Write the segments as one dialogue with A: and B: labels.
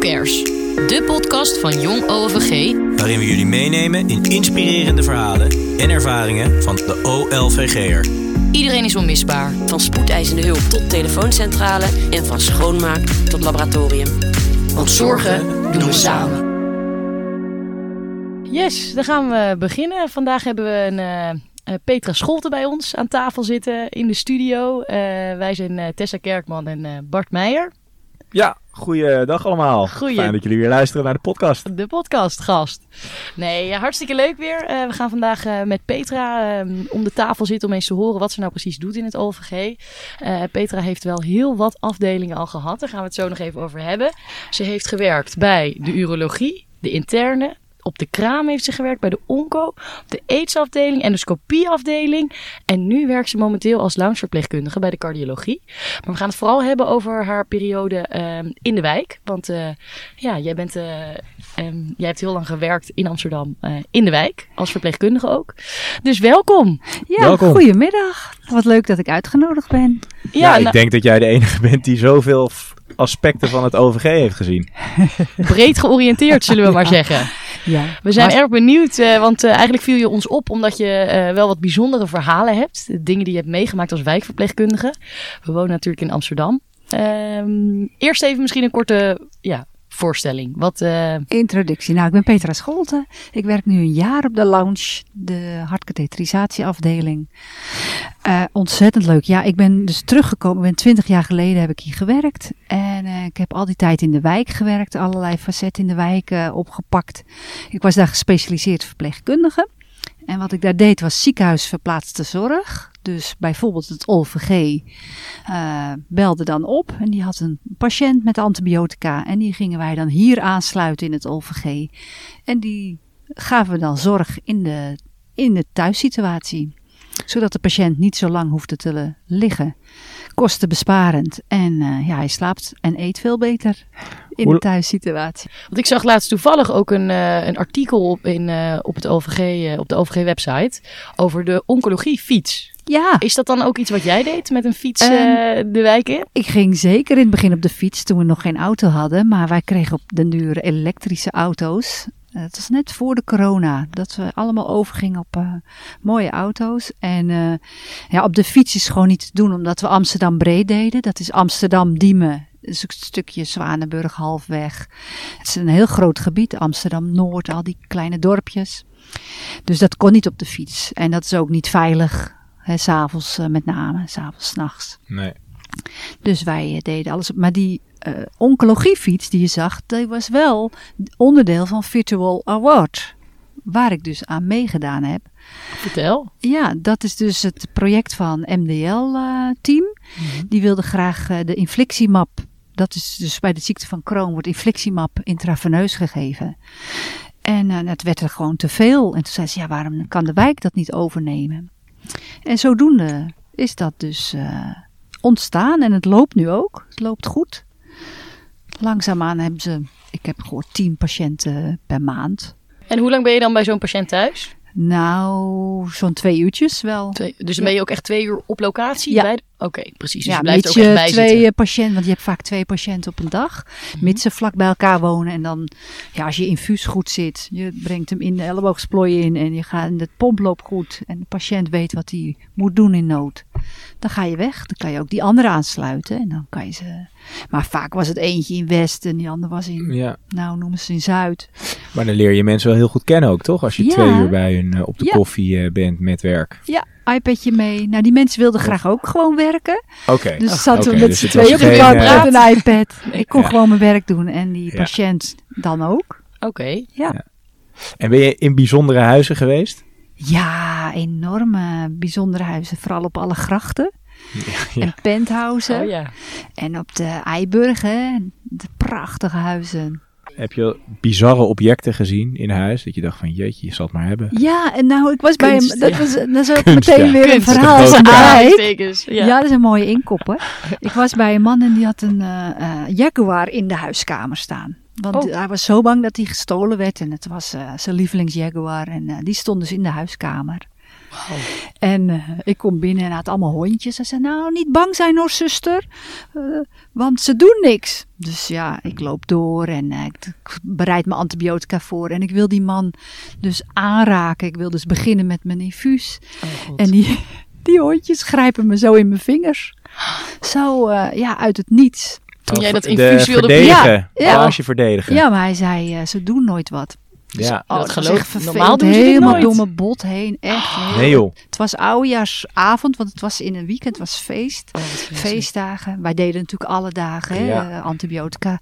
A: Jokers, de podcast van Jong OVG
B: waarin we jullie meenemen in inspirerende verhalen en ervaringen van de OLVG'er.
A: Iedereen is onmisbaar.
C: Van spoedeisende hulp tot telefooncentrale en van schoonmaak tot laboratorium.
A: Want zorgen doen we samen.
D: Yes, dan gaan we beginnen. Vandaag hebben we een eh, eh, Petra Scholte bij ons aan tafel zitten in de studio. Eh, wij zijn Tessa Kerkman en eh, Bart Meijer,
E: Ja, goeiedag allemaal.
D: Goeie-
E: Fijn dat jullie weer luisteren naar de podcast.
D: de podcastgast. Nee, ja, hartstikke leuk weer. Eh, we gaan vandaag eh, met Petra eh, om de tafel zitten om eens te horen wat ze nou precies doet in het OVG. Petra heeft wel heel wat afdelingen al gehad. Daar gaan we het zo nog even over hebben. Ze heeft gewerkt bij de urologie, de interne. Op de kraam heeft ze gewerkt, bij de onco, op de aidsafdeling, endoscopieafdeling. En nu werkt ze momenteel als loungeverpleegkundige bij de cardiologie. Maar we gaan het vooral hebben over haar periode ehm, in de wijk. Want eh, ja, jij, bent, eh, ehm, jij hebt heel lang gewerkt in Amsterdam eh, in de wijk, als verpleegkundige ook. Dus welkom.
F: Ja,
E: Welkom.
F: goedemiddag. Wat leuk dat ik uitgenodigd ben.
E: Ja, ik
D: nou,
E: denk dat jij de enige bent die zoveel aspecten van het OVG heeft gezien.
D: breed georiënteerd zullen we maar zeggen.
F: Ja.
D: We zijn
F: Maar-
D: erg benieuwd, eh, want eh, eigenlijk viel je ons op omdat je eh, wel wat bijzondere verhalen hebt. Dingen die je hebt meegemaakt als wijkverpleegkundige. We wonen natuurlijk in Amsterdam. Ehm, eerst even misschien een korte ja, voorstelling. Wat,
F: Introductie. Nou, ik ben Petra Scholte. Ik werk nu een jaar op de lounge, de hartkatheterisatieafdeling. Ontzettend leuk. Ja, ik ben dus teruggekomen. Ik ben twintig jaar geleden heb ik hier gewerkt. En eh, ik heb al die tijd in de wijk gewerkt. Allerlei facetten in de wijk eh, opgepakt. Ik was daar gespecialiseerd verpleegkundige. En wat ik daar deed was ziekenhuisverplaatste zorg. Dus bijvoorbeeld het OVG eh, belde dan op en die had een patiënt met antibiotica. En die gingen wij dan hier aansluiten in het OVG. En die gaven we dan zorg in de, in de thuissituatie. Zodat de patiënt niet zo lang hoefde te liggen. Kostenbesparend. En eh, ja, hij slaapt en eet veel beter in
E: Hoe-
F: de thuissituatie.
D: want ik zag laatst toevallig ook een, eh, een artikel op, in, eh, op, het OVG, eh, op de OVG-website over de oncologiefiets.
F: Ja,
D: Is dat dan ook iets wat jij deed met een fiets
F: Ehm,
D: eh, de wijk in?
F: Ik ging zeker in het begin op de fiets toen we nog geen auto hadden. Maar wij kregen op den duur elektrische auto's. Eh, Het was net voor de corona dat we allemaal overgingen op eh, mooie auto's. En eh, ja, op de fiets is gewoon niet te doen omdat we Amsterdam breed deden. Dat is is ook een stukje Zwanenburg halfweg. Het is een heel groot gebied. Amsterdam-Noord, al die kleine dorpjes. Dus dat kon niet op de fiets. En dat is ook niet veilig. S'avonds eh, met name, s'avonds, 's nachts.
E: Nee.
F: Dus wij eh, deden alles. Maar die eh, oncologiefiets die je zag, die was wel onderdeel van Virtual Award. Waar ik dus aan meegedaan heb.
D: Vertel.
F: Ja, dat is dus het project van MDL-team. Die wilde graag eh, de inflictiemap. Dat is dus bij de ziekte van Crohn wordt inflictiemap intraveneus gegeven. En eh, het werd er gewoon te veel. En toen zei ze, ja, waarom kan de wijk dat niet overnemen? En zodoende is dat dus eh, ontstaan. En het loopt nu ook. Het loopt goed. Langzaamaan hebben ze, ik heb gehoord, 10 patiënten per maand.
D: En hoe lang ben je dan bij zo'n patiënt thuis?
F: Nou, zo'n twee uurtjes wel.
D: Twee, dus dan ben je ook echt twee uur op locatie?
F: Ja.
D: Oké, precies. Dus
F: ja,
D: je blijft ook echt bij
F: twee
D: zitten.
F: patiënten, want je hebt vaak twee patiënten op een dag. Mits ze vlak bij elkaar wonen. En dan, ja, als je infuus goed zit, je brengt hem in de elleboogsplooi in en je gaat in de pomp loopt goed. En de patiënt weet wat hij moet doen in nood. Dan ga je weg. Dan kan je ook die andere aansluiten. En dan kan je ze. Maar vaak was het eentje in West en die andere was in,
E: Ja.
F: nou noemen ze in Zuid.
E: Maar dan leer je mensen wel heel goed kennen ook, toch? Als je
F: Ja.
E: twee uur bij hun eh, op de
F: Ja.
E: koffie eh, bent met werk.
F: Ja, iPadje mee. Nou, die mensen wilden graag ook gewoon werken.
E: Oké.
F: Dus zaten we met
E: dus
F: z'n tweeën op de bank
E: eh,
F: met een iPad. Ik kon
E: Ja.
F: gewoon mijn werk doen en die
E: Ja.
F: patiënt dan ook.
D: Oké.
F: Ja.
E: En ben je in bijzondere huizen geweest?
F: Ja, enorme bijzondere huizen. Vooral op alle grachten
E: Ja.
F: en penthousen.
D: Oh ja.
F: En op de Eiburg, hè. De prachtige huizen.
E: Heb je bizarre objecten gezien in huis? Dat je dacht van jeetje, je zal het maar hebben.
F: Ja, en nou, ik was bij hem. Dat
D: ja.
F: was, dat is ook
E: Kunst,
F: meteen
E: ja.
F: weer een
D: Kunst,
F: verhaal. een Ja.
D: Ja.
F: dat is een mooie inkop hoor. ik was bij een man en die had een eh, eh, Jaguar in de huiskamer staan. Want
D: Oh.
F: hij was zo bang dat hij gestolen werd. En het was eh, zijn lievelingsjaguar. En eh, die stond dus in de huiskamer. En eh, ik kom binnen en had allemaal hondjes. Ze zei, nou, niet bang zijn hoor, zuster. Want ze doen niks. Dus ja, ik loop door en ik bereid mijn antibiotica voor. En ik wil die man dus aanraken. Ik wil dus beginnen met mijn infuus. en die, die hondjes grijpen me zo in mijn vingers. Zo, ja, uit het niets.
D: Toen jij dat
E: De
D: infuus wilde
E: verdedigen.
F: Ja, ja.
E: Bagage verdedigen.
F: Ja, maar hij zei, eh, ze doen nooit wat.
E: Ja.
F: Oh,
D: dat geloof ik. Normaal doen ze
F: Helemaal mijn bot heen. Echt. heel-
E: Nee joh.
F: Het was oudejaarsavond, want het was in een weekend, het was feest.
D: Oh.
F: Feestdagen. Wij deden natuurlijk alle dagen hè,
E: Ja.
F: eh, antibiotica.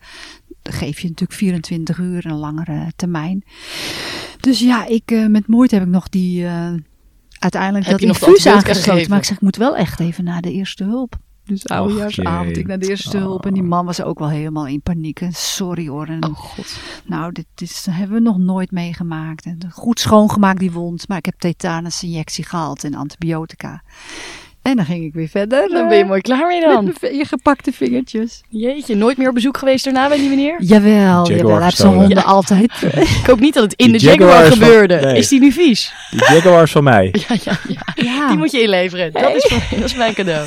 F: Dat geef je natuurlijk 24 uur, een langere termijn. Dus ja, ik, eh, met moeite heb ik nog die, eh, uiteindelijk
D: Heb
F: dat
D: je nog de
F: infuus
D: antibiotica
F: aangesloten. Maar ik zeg, ik moet wel echt even naar de eerste hulp. Dus oudejaarsavond, ik naar de eerste hulp. En die man was ook wel helemaal in paniek. En Sorry hoor. En,
D: Oh god.
F: nou, dit is, hebben we nog nooit meegemaakt. En goed schoongemaakt die wond. Maar ik heb tetanus injectie gehaald en antibiotica. En dan ging ik weer verder.
D: Dan ben je
F: eh,
D: mooi klaar mee dan.
F: vi- gepakte vingertjes.
D: Jeetje, nooit meer op bezoek geweest daarna bij die meneer?
F: Jawel, jawel. Hij heeft zijn
E: gestolen.
F: honden altijd.
D: Ik hoop niet dat het in
E: Die
D: de Jaguar,
E: Jaguar is van-
D: gebeurde.
E: nee.
D: Is die nu vies?
E: Die Jaguar is van mij.
D: Ja, ja, ja.
F: ja.
D: Die moet je inleveren. Dat is, voor- dat is mijn cadeau.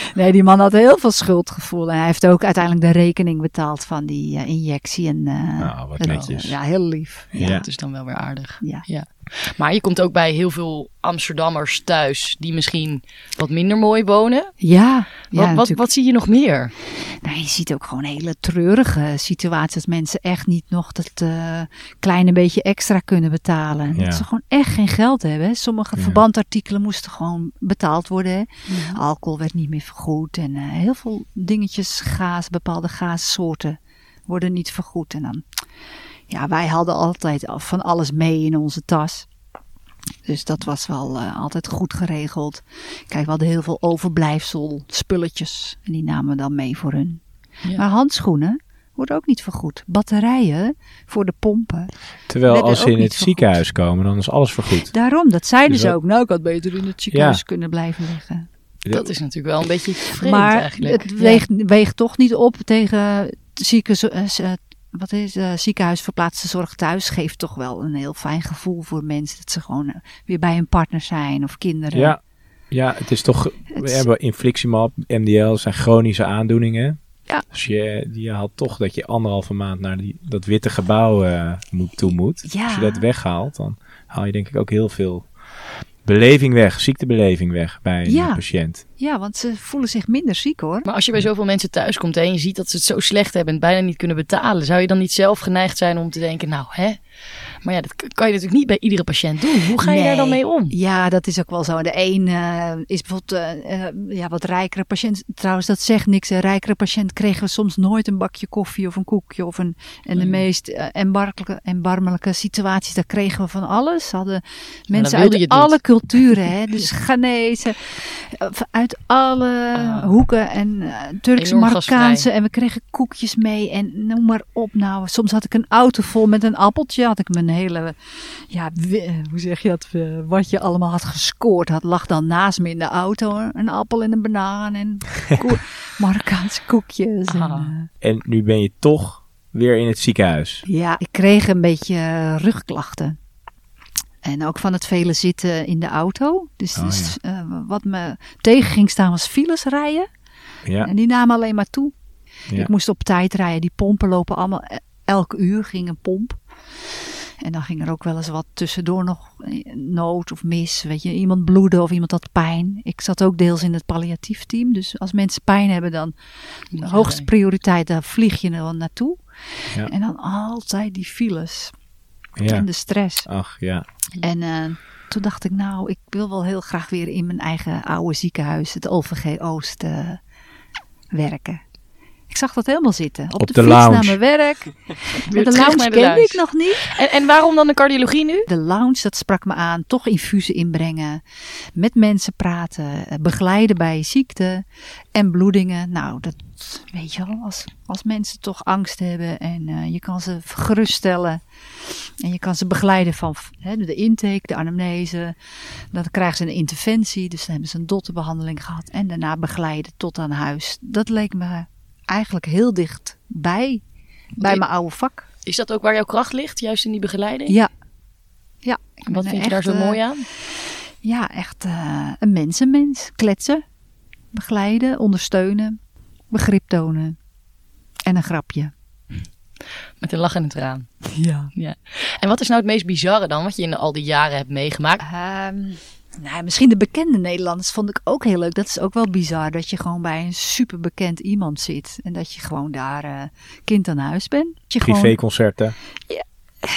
F: Nee, die man had heel veel schuldgevoel. En hij heeft ook uiteindelijk de rekening betaald van die eh, injectie. En, eh,
E: Nou, wat
F: en,
E: netjes.
F: ja, heel lief.
E: Ja.
D: Dat is dan wel weer aardig.
F: Ja.
D: Maar je komt ook bij heel veel Amsterdammers thuis die misschien wat minder mooi wonen.
F: Ja, ja
D: Wat, wat,
F: natuurlijk.
D: wat zie je nog meer?
F: Nou, je ziet ook gewoon hele treurige situaties. Dat mensen echt niet nog dat eh, kleine beetje extra kunnen betalen.
E: Ja.
F: Dat ze gewoon echt geen geld hebben. Sommige
E: Ja.
F: verbandartikelen moesten gewoon betaald worden. hè. Alcohol werd niet meer vergoed. En eh, heel veel dingetjes, gaas, bepaalde gaassoorten worden niet vergoed. En dan, ja, wij hadden altijd al van alles mee in onze tas. Dus dat was wel eh, altijd goed geregeld. Kijk, we hadden heel veel overblijfsel spulletjes. En die namen we dan mee voor hun.
D: Ja.
F: Maar handschoenen worden ook niet vergoed. Batterijen voor de pompen.
E: Terwijl als ze in het
F: vergoed.
E: ziekenhuis komen, dan is alles vergoed.
F: Daarom, dat zeiden
E: Dus
F: ze ook. Nou, ik had beter in het ziekenhuis
E: Ja.
F: kunnen blijven liggen.
D: Dat is natuurlijk wel een beetje vreemd
F: maar
D: eigenlijk.
F: het
D: Ja.
F: weegt, weegt toch niet op tegen zieke, eh, eh, wat is, ziekenhuisverplaatste zorg thuis. Geeft toch wel een heel fijn gevoel voor mensen. Dat ze gewoon weer bij hun partner zijn of kinderen.
E: Ja, ja, het is toch.
F: Het
E: We hebben infliximab, MDL, zijn chronische aandoeningen.
F: Ja.
E: Dus je, je haalt toch dat je anderhalve maand naar die, dat witte gebouw eh, moet, toe moet.
F: Ja.
E: Als je dat weghaalt, dan haal je denk ik ook heel veel beleving weg, ziektebeleving weg bij een
F: Ja.
E: patiënt.
F: Ja, want ze voelen zich minder ziek hoor.
D: Maar als je bij zoveel mensen thuis komt en je ziet dat ze het zo slecht hebben en het bijna niet kunnen betalen, zou je dan niet zelf geneigd zijn om te denken, nou hè, maar ja, dat kan je natuurlijk niet bij iedere patiënt doen. Hoe ga je daar dan mee om?
F: Ja, dat is ook wel zo. De een eh, is bijvoorbeeld eh, eh, ja, wat rijkere patiënt. Trouwens, dat zegt niks. Een rijkere patiënt kregen we soms nooit een bakje koffie of een koekje. Of een, en de meest eh, erbarmelijke, erbarmelijke situaties, daar kregen we van alles. Hadden mensen
D: wilde
F: uit
D: niet.
F: alle culturen. Hè? Dus Ghanese, uit alle
D: Ah.
F: hoeken. En eh Turkse, Marokkaanse. En we kregen koekjes mee. En noem maar op. Nou, soms had ik een auto vol met een appeltje. Had ik mijn hele ja, wi- hoe zeg je dat, eh, wat je allemaal had gescoord had, lag dan naast me in de auto. Een appel en een banaan en koe- Marokkaanse koekjes. En,
D: Ah.
F: eh,
E: En nu ben je toch weer in het ziekenhuis.
F: ja, ik kreeg een beetje eh, rugklachten. En ook van het vele zitten in de auto. Dus,
E: Oh,
F: dus, eh, wat me tegen ging staan was files rijden.
E: Ja,
F: En die namen alleen maar toe.
E: ja.
F: Ik moest op tijd rijden. Die pompen lopen allemaal. eh, Elk uur ging een pomp. En dan ging er ook wel eens wat tussendoor nog eh, nood of mis. Weet je, iemand bloedde of iemand had pijn. Ik zat ook deels in het palliatief team. Dus als mensen pijn hebben, dan hoogste prioriteit, daar vlieg je er wel naartoe.
E: Ja.
F: En dan altijd die files
E: ja.
F: En de stress.
E: Ach ja.
F: En eh, toen dacht ik, nou, ik wil wel heel graag weer in mijn eigen oude ziekenhuis, het OVG Oost, eh, werken. Ik zag dat helemaal zitten. Op,
E: Op
F: de,
E: de
F: fiets
E: lounge.
F: naar mijn werk. De lounge
D: de
F: kende
D: lounge.
F: ik nog niet.
D: En, en waarom dan de cardiologie nu?
F: De lounge, dat sprak me aan. Toch infusen inbrengen. Met mensen praten. Begeleiden bij ziekte. En bloedingen. Nou, dat weet je wel. Als, als mensen toch angst hebben. En eh, je kan ze geruststellen. En je kan ze begeleiden van de intake, de anamnese. Dan krijgen ze een interventie. Dus dan hebben ze een dotterbehandeling gehad. En daarna begeleiden tot aan huis. Dat leek me eigenlijk heel dicht bij. Bij mijn oude vak.
D: Is dat ook waar jouw kracht ligt, juist in die begeleiding?
F: Ja. Ja,
D: Wat vind je daar zo
F: eh,
D: mooi aan?
F: Ja, echt eh, een mensenmens. Kletsen, begeleiden, ondersteunen, begrip tonen en een grapje.
D: Met een lach en een traan.
F: Ja.
D: Ja. En wat is nou het meest bizarre dan, wat je in al die jaren hebt meegemaakt?
F: Ehm, nou, misschien de bekende Nederlanders vond ik ook heel leuk. Dat is ook wel bizar, dat je gewoon bij een superbekend iemand zit. En dat je gewoon daar eh, kind aan huis bent. Dat je gewoon-
E: Privéconcerten.
F: Ja.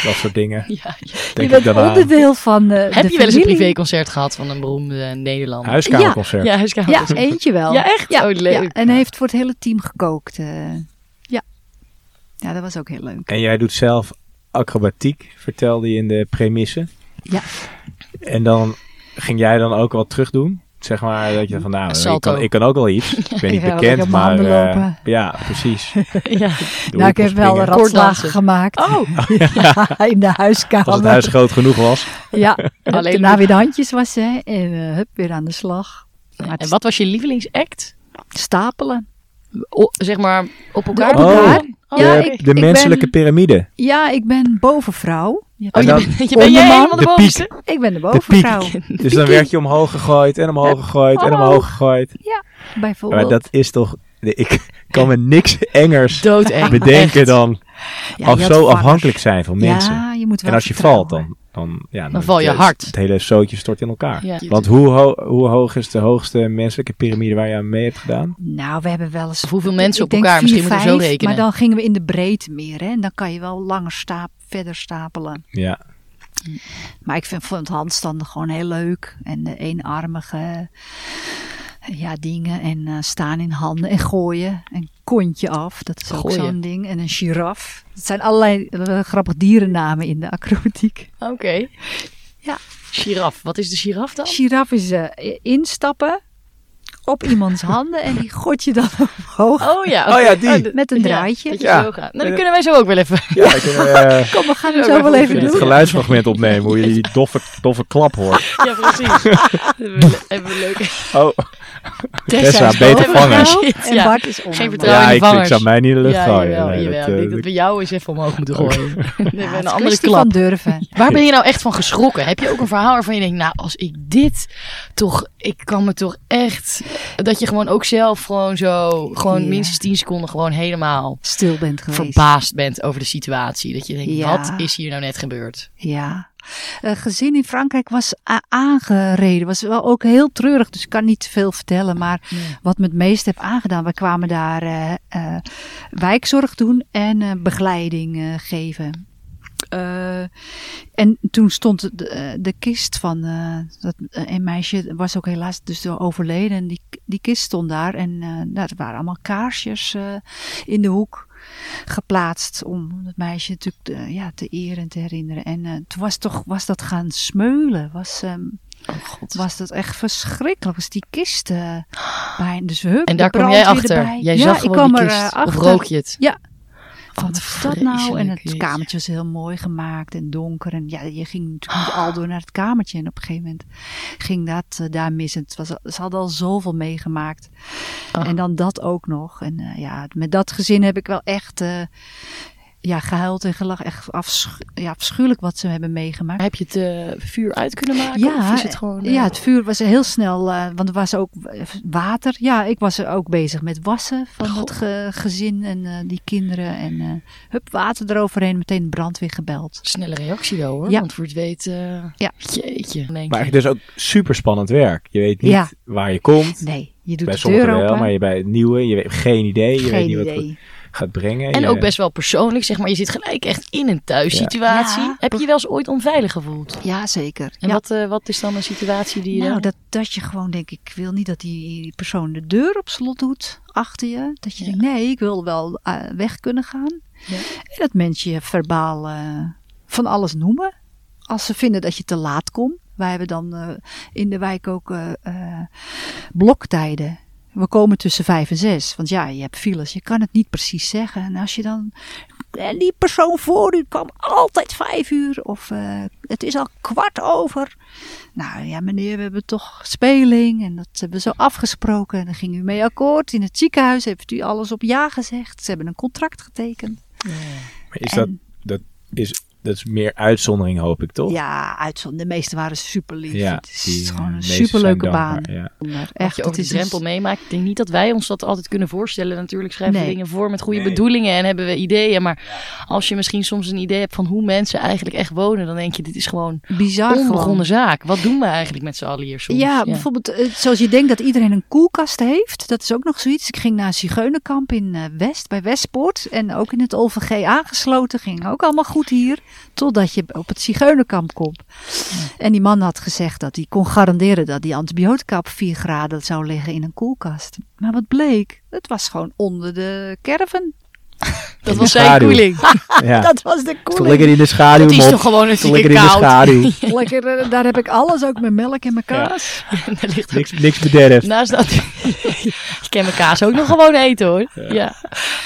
E: Dat soort dingen.
D: Ja, ja.
F: je
E: Denk
F: bent
E: aan.
F: onderdeel van eh,
D: Heb
F: de
D: je wel eens een privéconcert gehad van een beroemde Nederlander?
E: Huiskamerconcert.
D: Ja, huiskamer.
F: Ja, eentje wel.
D: Ja, echt?
F: Ja,
D: Oh, leuk.
F: ja, en hij heeft voor het hele team gekookt. eh. ja. ja, dat was ook heel leuk.
E: En jij doet zelf acrobatiek, vertelde je in de premisse.
F: Ja.
E: En dan ging jij dan ook wat terug doen? Zeg maar dat je van nou, ik kan, ik kan ook wel iets. Ik ben niet bekend, maar eh, ja, precies.
D: ja.
F: Nou, ik heb wel een ratslagen
D: Koorddansen.
F: gemaakt.
D: Oh,
F: Ja, in de huiskamer.
E: Als het huis groot genoeg was.
F: Ja,
D: Alleen
F: daarna
D: maar-
F: weer de handjes wassen en eh, hup, weer aan de slag. Maar
D: en wat was je lievelingsact?
F: Stapelen.
D: O, zeg maar op elkaar?
F: Op elkaar.
D: Oh,
F: Ja,
D: oké.
F: ik-
E: De menselijke
F: ben-
E: piramide.
F: Ja, ik ben bovenvrouw.
D: Oh, je,
E: En
F: een-
E: dan
D: ben, je ben jij
F: onderman,
D: helemaal de
E: piek.
D: bovenste?
F: Ik ben de
E: De piek.
F: bovenvrouw.
E: Dus dan werd je omhoog gegooid en omhoog gegooid en omhoog gegooid.
F: Bijvoorbeeld.
E: Maar dat is toch... Ik kan me niks engers
D: Doodeng.
E: bedenken
D: Echt.
E: dan
F: Ja, had
E: zo afhankelijk zijn van mensen.
F: Ja, je moet wel
E: En als je valt, dan, dan, ja,
D: Dan val je
E: het,
D: hard.
E: Het hele zootje stort in elkaar.
D: Ja.
E: Want hoe, ho- hoe hoog is de hoogste menselijke piramide waar je aan mee hebt gedaan?
F: Nou, we hebben wel eens...
D: Of hoeveel mensen op elkaar? Misschien moeten we zo rekenen.
F: Maar dan gingen we in de breedte meer. Hè? En dan kan je wel langer staap, verder stapelen.
E: Ja.
F: Maar ik vind, vond het handstanden gewoon heel leuk. En de eenarmige ja, dingen. En eh, staan in handen en gooien. En kontje af. Dat is ook zo'n ding. En een giraf. Het zijn allerlei eh, grappige dierennamen in de acrobatiek.
D: Oké.
F: Ja.
D: Giraf. Wat is de giraf dan?
F: Giraf is eh, instappen op iemands handen. En die gooit je dan omhoog.
D: Oh ja.
E: Oh ja, die.
D: de-
F: Met een
D: ja,
F: draadje.
D: dat je
E: Ja.
D: zo gaat. Nou, dat kunnen wij zo ook wel even.
E: Ja, ik kan eh,
F: Kom, we gaan hem zo wel even
D: vind
E: het
F: doen.
E: geluidsfragment opnemen, hoe je die doffe, doffe klap hoort.
D: Ja, precies. we leuke
E: Oh, Tessa,
F: is
E: beter vangen.
D: Shit,
F: En
D: ja.
F: Bart is onder.
D: Geen vertrouwen.
E: ja,
D: in
E: ik,
D: de
E: ik
D: vangers.
E: zou mij niet in de lucht
D: Ja,
E: gooien.
D: jawel,
E: Nee,
D: jawel.
E: dat,
D: ik denk dat we jou eens even omhoog moeten gooien. We
F: Ja,
D: een andere klap.
F: van durven.
D: Waar ben je nou echt van geschrokken? Heb je ook een verhaal waarvan je denkt, nou, als ik dit toch, ik kan me toch echt, dat je gewoon ook zelf gewoon zo, gewoon minstens 10 seconden gewoon helemaal
F: Stil bent geweest.
D: verbaasd bent over de situatie. Dat je denkt,
F: Ja.
D: wat is hier nou net gebeurd?
F: Ja. Een gezin in Frankrijk was aangereden. Was wel ook heel treurig, dus ik kan niet veel vertellen. Maar wat me het meest heb aangedaan, we kwamen daar eh, eh, wijkzorg doen en eh, begeleiding eh, geven. Eh, en toen stond de, eh, de kist van eh, dat, eh, een meisje, was ook helaas dus overleden. En die, die kist stond daar en eh nou, er waren allemaal kaarsjes eh, in de hoek geplaatst om het meisje natuurlijk te, ja, te eren en te herinneren. En eh, toen was, toch, was dat gaan smeulen. Was,
D: Oh god.
F: was dat echt verschrikkelijk. Was die kist eh bij. Dus hup,
D: En daar kwam jij achter.
F: erbij.
D: Jij
F: ja,
D: zag
F: ik
D: gewoon
F: kwam
D: die
F: er
D: kist.
F: eh,
D: of
F: achter.
D: rook je het?
F: Ja.
D: Oh,
F: Wat is dat nou? En het kamertje was heel mooi gemaakt en donker. En ja, je ging natuurlijk niet al door naar het kamertje. En op een gegeven moment ging dat eh, daar mis. En het was, ze hadden al zoveel meegemaakt.
D: Ah.
F: En dan dat ook nog. En eh, ja, met dat gezin heb ik wel echt eh, ja, gehuild en gelachen. Echt afschu ja, afschuwelijk wat ze hebben meegemaakt.
D: Heb je het eh, vuur uit kunnen maken? of is het gewoon... eh,
F: ja, het vuur was heel snel, eh, want er was ook water. Ja, ik was er ook bezig met wassen van
D: God.
F: ge- gezin en eh, die kinderen. En eh, hup, water eroverheen, meteen de brandweer gebeld.
D: Snelle reactie wel hoor.
F: Ja.
D: Want voor het weet, eh,
F: Ja.
D: jeetje.
E: Maar het is ook super spannend werk. Je weet niet
F: Ja.
E: waar je komt.
F: Nee, je doet
E: bij
F: de deur
E: wel,
F: open.
E: maar je bij het nieuwe, je weet geen idee. Je weet
F: Geen
E: niet wat
F: idee.
E: het gaat brengen.
D: En
E: Je-
D: ook best wel persoonlijk, zeg maar. Je zit gelijk echt in een thuissituatie.
F: Ja.
D: Heb je je wel eens ooit onveilig gevoeld?
F: Ja, zeker.
D: En
F: ja.
D: wat, eh, wat is dan een situatie die je...
F: Nou,
D: dan-
F: dat, dat je gewoon denkt, ik wil niet dat die persoon de deur op slot doet achter je. Dat je
D: Ja.
F: denkt, nee, ik wil wel eh, weg kunnen gaan.
D: Ja.
F: En dat mensen je verbaal eh, van alles noemen. Als ze vinden dat je te laat komt. Wij hebben dan eh, in de wijk ook bloktijden. We komen tussen vijf en zes. Want ja, je hebt files. Je kan het niet precies zeggen. En als je dan... En die persoon voor u kwam altijd vijf uur. Of eh, het is al kwart over. Nou ja, meneer, we hebben toch speling. En dat hebben we zo afgesproken. En dan ging u mee akkoord. In het ziekenhuis heeft u alles op ja gezegd. Ze hebben een contract getekend.
E: Maar is
F: En-
E: dat, dat is dat is meer uitzondering, hoop ik, toch?
F: Ja, uitzond. De meeste waren super lief.
E: Ja,
F: het is
E: die,
F: gewoon een superleuke baan.
E: ja.
F: Maar
D: Echt,
F: het
D: de
F: is
D: drempel
F: een-
D: meemaakt. Ik denk niet dat wij ons dat altijd kunnen voorstellen. Natuurlijk schrijven we
F: Nee.
D: dingen voor met goede
E: Nee.
D: bedoelingen en hebben we ideeën. Maar als je misschien soms een idee hebt van hoe mensen eigenlijk echt wonen, dan denk je, dit is gewoon
F: bizar gewoon.
D: onbegonnen zaak. Wat doen we eigenlijk met z'n allen hier soms?
F: Ja, bijvoorbeeld eh, zoals je denkt dat iedereen een koelkast heeft. Dat is ook nog zoiets. Ik ging naar een zigeunerkamp in eh, West, bij Westpoort. En ook in het OVG aangesloten. Ging ook allemaal goed hier. Totdat je op het zigeunerkamp komt. En die man had gezegd dat hij kon garanderen dat die antibiotica op 4 graden zou liggen in een koelkast. Maar wat bleek? Het was gewoon onder de caravan.
D: Dat was zijn koeling.
E: Ja.
F: Dat was de koeling.
E: lekker in de schaduw,
D: Het is toch gewoon
E: Stond lekker in de
D: koud.
E: schaduw.
F: Lekker, eh, daar heb ik alles, ook mijn melk en mijn kaas.
D: En er ligt ook
E: niks, niks bederfd.
D: Naast dat. je kan mijn kaas ook nog gewoon eten hoor. Ja.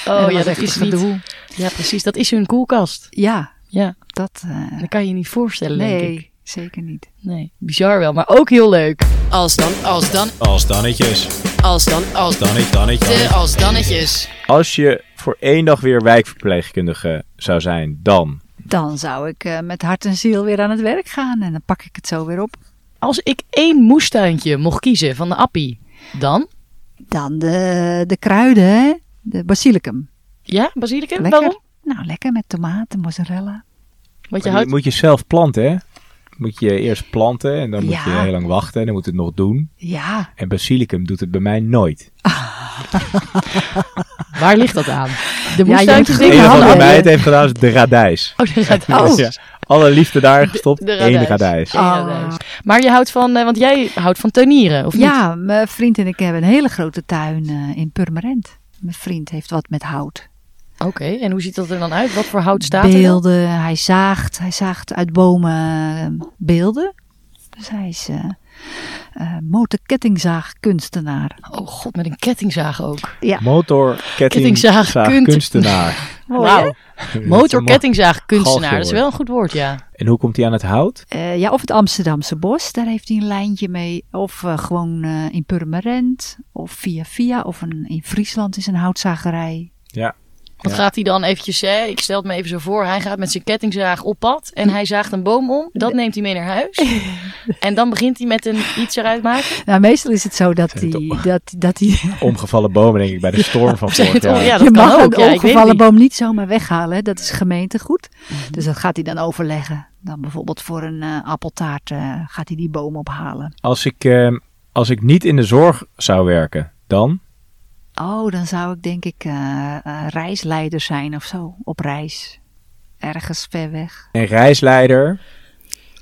D: Oh
F: dat
D: ja, dat is
F: een
D: niet. Ja, precies. Dat is hun koelkast.
F: Ja,
D: Ja,
F: dat... eh,
D: dat kan je je niet voorstellen, denk ik.
F: nee, zeker niet.
D: Nee, bizar wel, maar ook heel leuk.
C: Als dan, als dan,
B: Als dannetjes.
C: als dan, als dan.
B: Dannetje, dannetje.
C: De als dannetjes.
E: Als je voor één dag weer wijkverpleegkundige zou zijn, dan...
F: Dan zou ik eh, met hart en ziel weer aan het werk gaan en dan pak ik het zo weer op.
D: Als ik één moestuintje mocht kiezen van de appie, dan?
F: Dan de, de kruiden, hè? de basilicum.
D: Ja, basilicum?
F: Lekker.
D: Waarom?
F: Nou, lekker met tomaten, mozzarella.
D: Want je houdt...
E: moet je zelf planten, hè? Moet je eerst planten en dan moet
F: Ja.
E: je heel lang wachten en dan moet het nog doen.
F: Ja,
E: En basilicum doet het bij mij nooit.
D: Waar ligt dat aan? De
F: je
D: moestuintjes
E: Het
D: dingen
E: wat bij mij het heeft gedaan is de radijs.
D: Oh, de radijs.
F: Oh.
E: Ja. Alle liefde daar gestopt,
D: de
E: één
D: radijs.
E: radijs.
D: Eén
F: Ah.
D: radijs. Maar je houdt van, eh, want jij houdt van tuinieren, of niet?
F: ja mijn vriend en ik hebben een hele grote tuin eh, in Purmerend. Mijn vriend heeft wat met hout.
D: Oké, en hoe ziet dat er dan uit? Wat voor hout staat er
F: beelden, hij zaagt, hij zaagt uit bomen eh, beelden. Dus hij is eh eh, motorkettingzaagkunstenaar.
D: Oh god, met een kettingzaag ook.
E: Motor, ketting,
D: Kettingzaag,
E: zaag,
D: kunt-
E: kunstenaar.
D: Wauw. Motorkettingzaagkunstenaar, dat is wel een goed woord, ja.
E: En hoe komt hij aan het hout?
F: Eh, ja, of het Amsterdamse bos, daar heeft hij een lijntje mee. Of gewoon in Purmerend, of via via, of een, in Friesland is een houtzagerij.
E: Ja.
D: Wat
E: Ja.
D: gaat hij dan eventjes, hè? ik stel het me even zo voor, hij gaat met zijn kettingzaag op pad en hij zaagt een boom om. Dat neemt hij mee naar huis. en dan begint hij met een iets eruit maken.
F: Nou, meestal is het zo dat hij... Dat, dat hij
E: Omgevallen bomen, denk ik, bij de storm van vorig jaar.
D: ja, dat
F: je
D: kan
F: mag
D: ook.
F: een omgevallen boom niet zomaar weghalen, hè. dat is gemeentegoed. Dus dat gaat hij dan overleggen. Dan bijvoorbeeld voor een eh, appeltaart eh, gaat hij die boom ophalen.
E: Als ik, eh, als ik niet in de zorg zou werken, dan?
F: Oh, dan zou ik denk ik eh, eh, reisleider zijn of zo, op reis. Ergens ver weg.
E: Een reisleider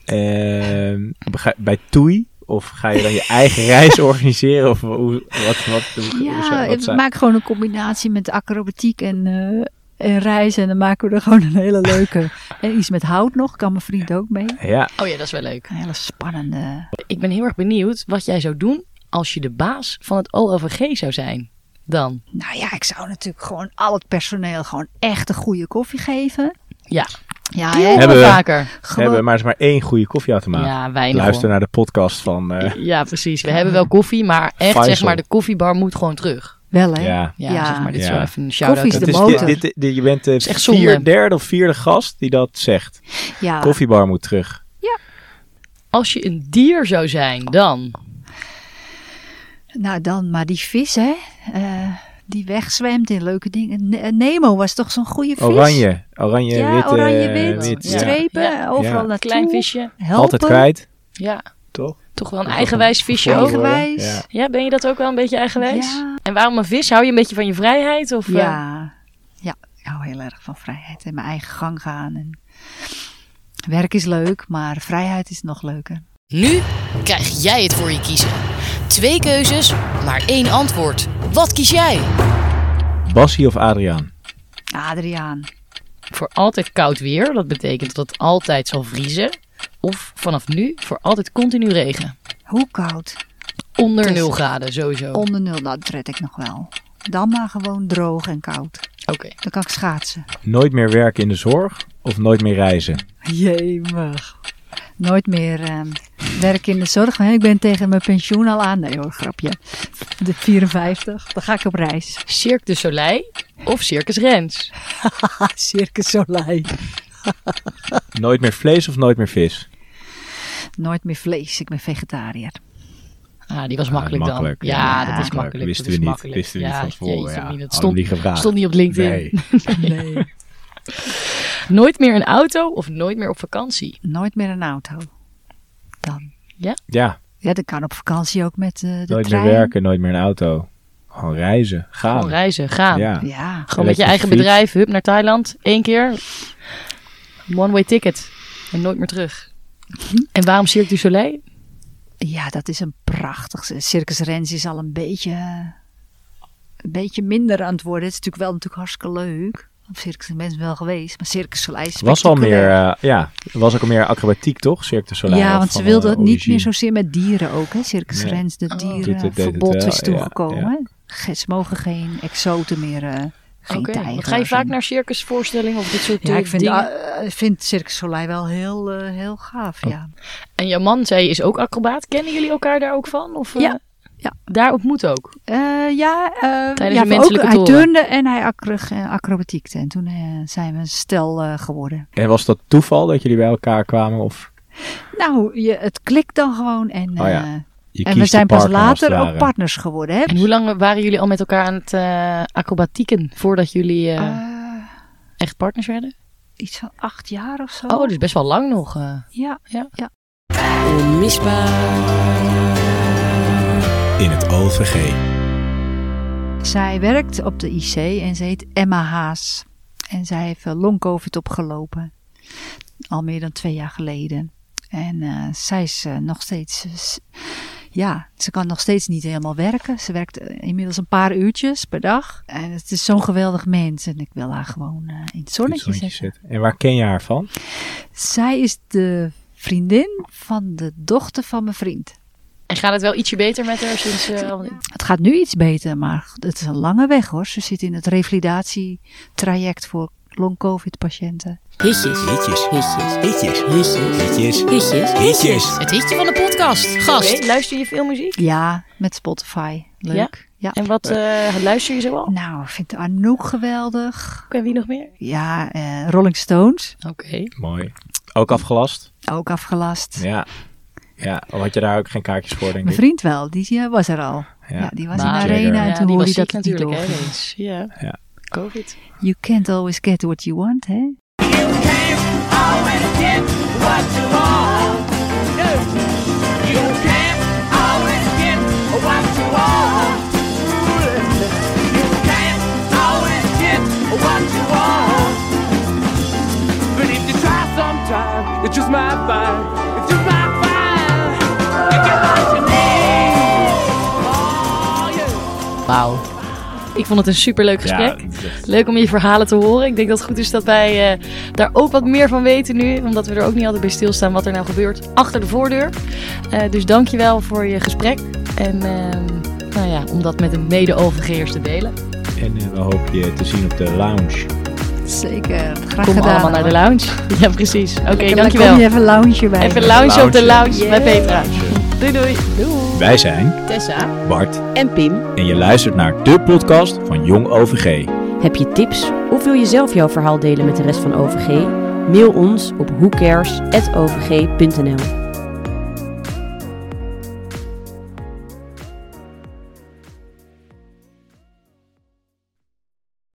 E: ehm, bij TUI? Of ga je dan je eigen reis organiseren? Of hoe, wat, wat, hoe,
F: Ja,
E: hoe zou- wat
F: ik maak gewoon een combinatie met acrobatiek en, eh, en reizen. En dan maken we er gewoon een hele leuke... en iets met hout nog, kan mijn vriend ook mee.
E: Ja,
D: Oh ja, dat is wel leuk.
F: Een hele spannende...
D: Ik ben heel erg benieuwd wat jij zou doen als je de baas van het OLVG zou zijn. Dan.
F: Nou ja, ik zou natuurlijk gewoon al het personeel gewoon echt een goede koffie geven.
D: Ja,
F: Ja,
E: Hebben
D: we vaker.
E: we
F: Gewoon-
E: hebben maar eens maar één goede koffieautomaat.
D: Ja, weinig
E: Luister
D: hoor.
E: naar de podcast van... eh,
D: Ja, precies. We hebben wel koffie, maar echt
E: Faisal.
D: zeg maar, de koffiebar moet gewoon terug.
F: Wel hè?
E: ja.
D: Ja,
F: Ja.
D: zeg maar, dit is
E: Ja.
D: wel even een shout-out.
F: Koffie is de
E: is,
F: motor.
E: dit, dit, dit- je bent de
D: is echt zonde.
E: vier, derde of vierde gast die dat zegt.
F: Ja.
E: Koffiebar moet terug.
D: Als je een dier zou zijn, dan...
F: Nou dan maar die vis hè. Eh, die wegzwemt in leuke dingen. Ne- Nemo was toch zo'n goede vis?
E: Oranje. Oranje,
F: Ja,
E: wit. eh, wit, ja.
F: Strepen,
D: Ja.
F: overal
E: Ja.
F: naartoe.
D: Klein visje.
F: Helpen.
E: Altijd kwijt,
D: Ja,
E: toch?
D: toch wel een eigenwijs visje.
F: Eigenwijs.
E: Ja.
D: Ja, ben je dat ook wel een beetje eigenwijs?
F: Ja.
D: En waarom een vis? Hou je een beetje van je vrijheid? Of, eh,
F: Ja. ja, ik hou heel erg van vrijheid en mijn eigen gang gaan. En werk is leuk, maar vrijheid is nog leuker.
A: Nu krijg jij het voor je kiezen. Twee keuzes, maar één antwoord. Wat kies jij?
E: Bassie of Adriaan?
F: Adriaan,
D: voor altijd koud weer. Dat betekent dat het altijd zal vriezen. Of vanaf nu voor altijd continu regen.
F: hoe koud?
D: Onder
F: Tussen.
D: 0 graden sowieso. Oké.
F: Onder nul, dat red ik nog wel. Dan maar gewoon droog en koud. Dan kan ik schaatsen.
E: Nooit meer werken in de zorg of nooit meer reizen?
F: Jemig. Nooit meer ehm werken in de zorg. hè. Ik ben tegen mijn pensioen al aan. Nee hoor, grapje. De 54. Dan ga ik op reis.
D: Cirque du Soleil of Circus Rens.
F: Circus Soleil.
E: Nooit meer vlees of nooit meer vis?
F: Nooit meer vlees. Ik ben vegetariër.
D: Ah, die was
E: Ah,
D: makkelijk,
E: makkelijk,
D: dan. Ja,
F: ja,
D: dat is
F: makkelijk.
E: Wisten
D: dat
E: we
D: is
E: niet.
D: makkelijk.
E: Wisten we niet van tevoren. Ja,
D: het stond,
E: niet gevraagd.
D: stond niet op LinkedIn.
E: Nee.
F: Nee.
D: Nooit meer een auto of nooit meer op vakantie?
F: Nooit meer een auto. Dan.
E: Ja,
F: Ja, dat kan op vakantie ook met eh, de
E: nooit
F: trein.
E: meer werken, nooit meer een auto. Gewoon reizen, gaan.
D: Gewoon reizen, gaan.
E: Ja.
F: Ja.
D: Gewoon met je eigen
E: fiets.
D: bedrijf, hup naar Thailand, één keer. One way ticket. En nooit meer terug. En waarom Cirque du Soleil?
F: ja, dat is een prachtig. Circus Rens is al een beetje, een beetje minder aan het worden. Het is natuurlijk wel natuurlijk hartstikke leuk. Op Circus Rens wel geweest, maar Circus Soleil is
E: Was al meer, eh, ja, was ook al meer acrobatiek toch? Du Soleil.
F: Ja, want ze wilden
E: eh,
F: het niet meer zozeer met dieren ook. Hè? Circus
E: Nee.
F: Rens, de
D: Oh.
F: Dierenverbod
E: wel,
F: is
E: ja,
F: toegekomen.
E: ja.
F: Ze mogen geen exoten meer, eh geen
D: Oké,
F: tijgers.
D: Ga je vaak
F: en-
D: naar circusvoorstellingen of dit soort
F: Ja,
D: eh,
F: ik vind,
D: dingen?
F: ik vind Circus Soleil wel heel, eh, heel gaaf,
E: Oh.
F: ja.
D: En jouw man zei is ook acrobaat. Kennen jullie elkaar daar ook van? Of, eh,
F: Ja, ja.
D: Daar ontmoet ook.
F: Eh, ja, eh,
D: Tijdens
F: ja, ook, hij turnde en hij acro- eh, acrobatiekte. En toen zijn we een stel eh, geworden.
E: En was dat toeval dat jullie bij elkaar kwamen? Of
F: Nou, je, het klikt dan gewoon. En,
E: Oh ja,
F: en we zijn pas later ook partners geworden. Hè?
D: En hoe lang waren jullie al met elkaar aan het eh, acrobatieken voordat jullie echt partners werden?
F: iets van acht jaar of zo.
D: Oh, dus best wel lang nog. eh.
F: Ja,
D: Ja.
F: ja.
C: Onmisbaar.
B: In het OVG.
F: Zij werkt op de IC en ze heet Emma Haas. En zij heeft eh, long-covid opgelopen. Al meer dan twee jaar geleden. En eh, zij is eh, nog steeds... ja, ze kan nog steeds niet helemaal werken. Ze werkt inmiddels een paar uurtjes per dag. En het is zo'n geweldig mens. En ik wil haar gewoon eh, in het zonnetje zetten.
E: En waar ken je haar van?
F: Zij is de vriendin van de dochter van mijn vriend.
D: En gaat het wel ietsje beter met haar sinds... Eh,
F: het gaat nu iets beter, maar het is een lange weg hoor. Ze zit in het revalidatietraject voor long-covid-patiënten.
C: Hitjes.
B: Hitjes.
C: Hitjes.
B: Hitjes.
C: Hitjes.
B: Hitjes.
C: Hitjes.
A: Het hitje van de podcast. Gast.
D: Luister je veel muziek?
F: Ja, met Spotify. Leuk. Ja?
D: En wat eh, luister je zoal?
F: Nou, ik vind Anouk geweldig.
D: En wie nog meer?
F: Ja, eh, Rolling Stones.
D: Oké.
E: Mooi. Ook afgelast?
F: Ook afgelast.
E: Ja. Ja, al had je daar ook geen kaartjes voor, denk ik.
F: Mijn vriend wel, die was er al.
E: Ja,
F: die was in de arena en toen hoorde hij dat
D: natuurlijk
F: niet
D: eens. Ja.
E: ja,
D: COVID.
F: You can't always get what you want, hè?
G: You can't always get what you want. No. You can't always get what you want. You can't always get what you want. But if you try sometime, you just might find.
D: Wauw. Ik vond het een superleuk gesprek.
E: Ja, is
D: Leuk om je verhalen te horen. Ik denk dat het goed is dat wij eh, daar ook wat meer van weten nu. Omdat we er ook niet altijd bij stilstaan wat er nou gebeurt achter de voordeur. Eh, dus dankjewel voor je gesprek. En ehm, nou ja, om dat met de mede-OVG'ers te delen.
E: En eh, we hopen je te zien op de lounge.
F: Zeker. Graag
D: Kom
F: gedaan.
D: allemaal naar de lounge. Ja, precies. Oké, dankjewel.
F: Kom je even lounge bij.
D: Even lounge op de
E: Lounge.
D: lounge bij Petra. Doei doei. Doei.
E: Wij zijn
D: Tessa.
E: Bart
C: En Pim,
E: en je luistert naar de podcast van Jong OVG.
C: heb je tips of wil je zelf jouw verhaal delen met de rest van OVG? Mail ons op whocares.ovg.nl